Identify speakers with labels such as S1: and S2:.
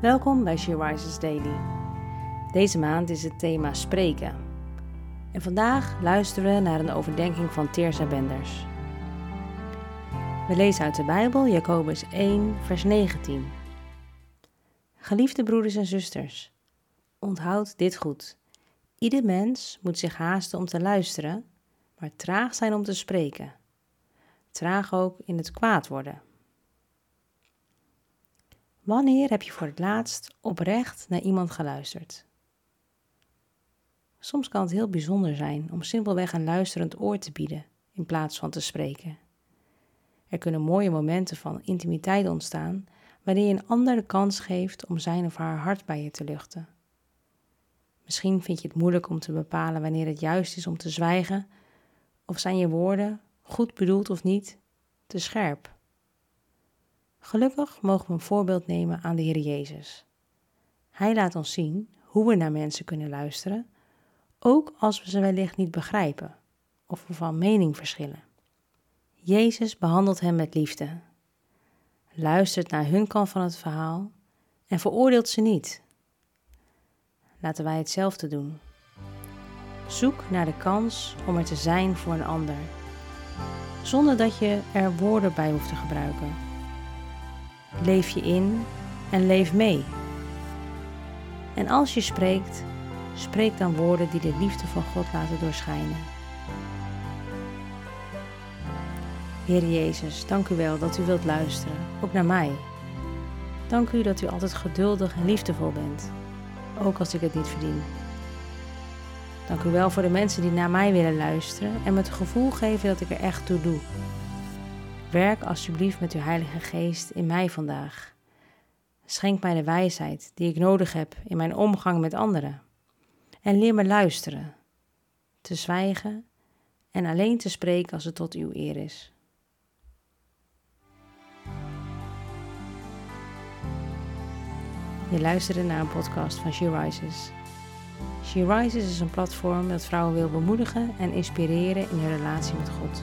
S1: Welkom bij She Rises Daily. Deze maand is het thema spreken. En vandaag luisteren we naar een overdenking van Teersa Benders. We lezen uit de Bijbel Jacobus 1, vers 19. Geliefde broeders en zusters, onthoud dit goed. Ieder mens moet zich haasten om te luisteren, maar traag zijn om te spreken. Traag ook in het kwaad worden. Wanneer heb je voor het laatst oprecht naar iemand geluisterd? Soms kan het heel bijzonder zijn om simpelweg een luisterend oor te bieden in plaats van te spreken. Er kunnen mooie momenten van intimiteit ontstaan wanneer je een ander de kans geeft om zijn of haar hart bij je te luchten. Misschien vind je het moeilijk om te bepalen wanneer het juist is om te zwijgen, of zijn je woorden, goed bedoeld of niet, te scherp. Gelukkig mogen we een voorbeeld nemen aan de Heer Jezus. Hij laat ons zien hoe we naar mensen kunnen luisteren, ook als we ze wellicht niet begrijpen of we van mening verschillen. Jezus behandelt hen met liefde, luistert naar hun kant van het verhaal en veroordeelt ze niet. Laten wij hetzelfde doen. Zoek naar de kans om er te zijn voor een ander, zonder dat je er woorden bij hoeft te gebruiken leef je in en leef mee. En als je spreekt, spreek dan woorden die de liefde van God laten doorschijnen. Heer Jezus, dank u wel dat u wilt luisteren, ook naar mij. Dank u dat u altijd geduldig en liefdevol bent, ook als ik het niet verdien. Dank u wel voor de mensen die naar mij willen luisteren en me het gevoel geven dat ik er echt toe doe. Werk alsjeblieft met uw Heilige Geest in mij vandaag. Schenk mij de wijsheid die ik nodig heb in mijn omgang met anderen. En leer me luisteren, te zwijgen en alleen te spreken als het tot uw eer is. Je luisterde naar een podcast van She Rises. She Rises is een platform dat vrouwen wil bemoedigen en inspireren in hun relatie met God.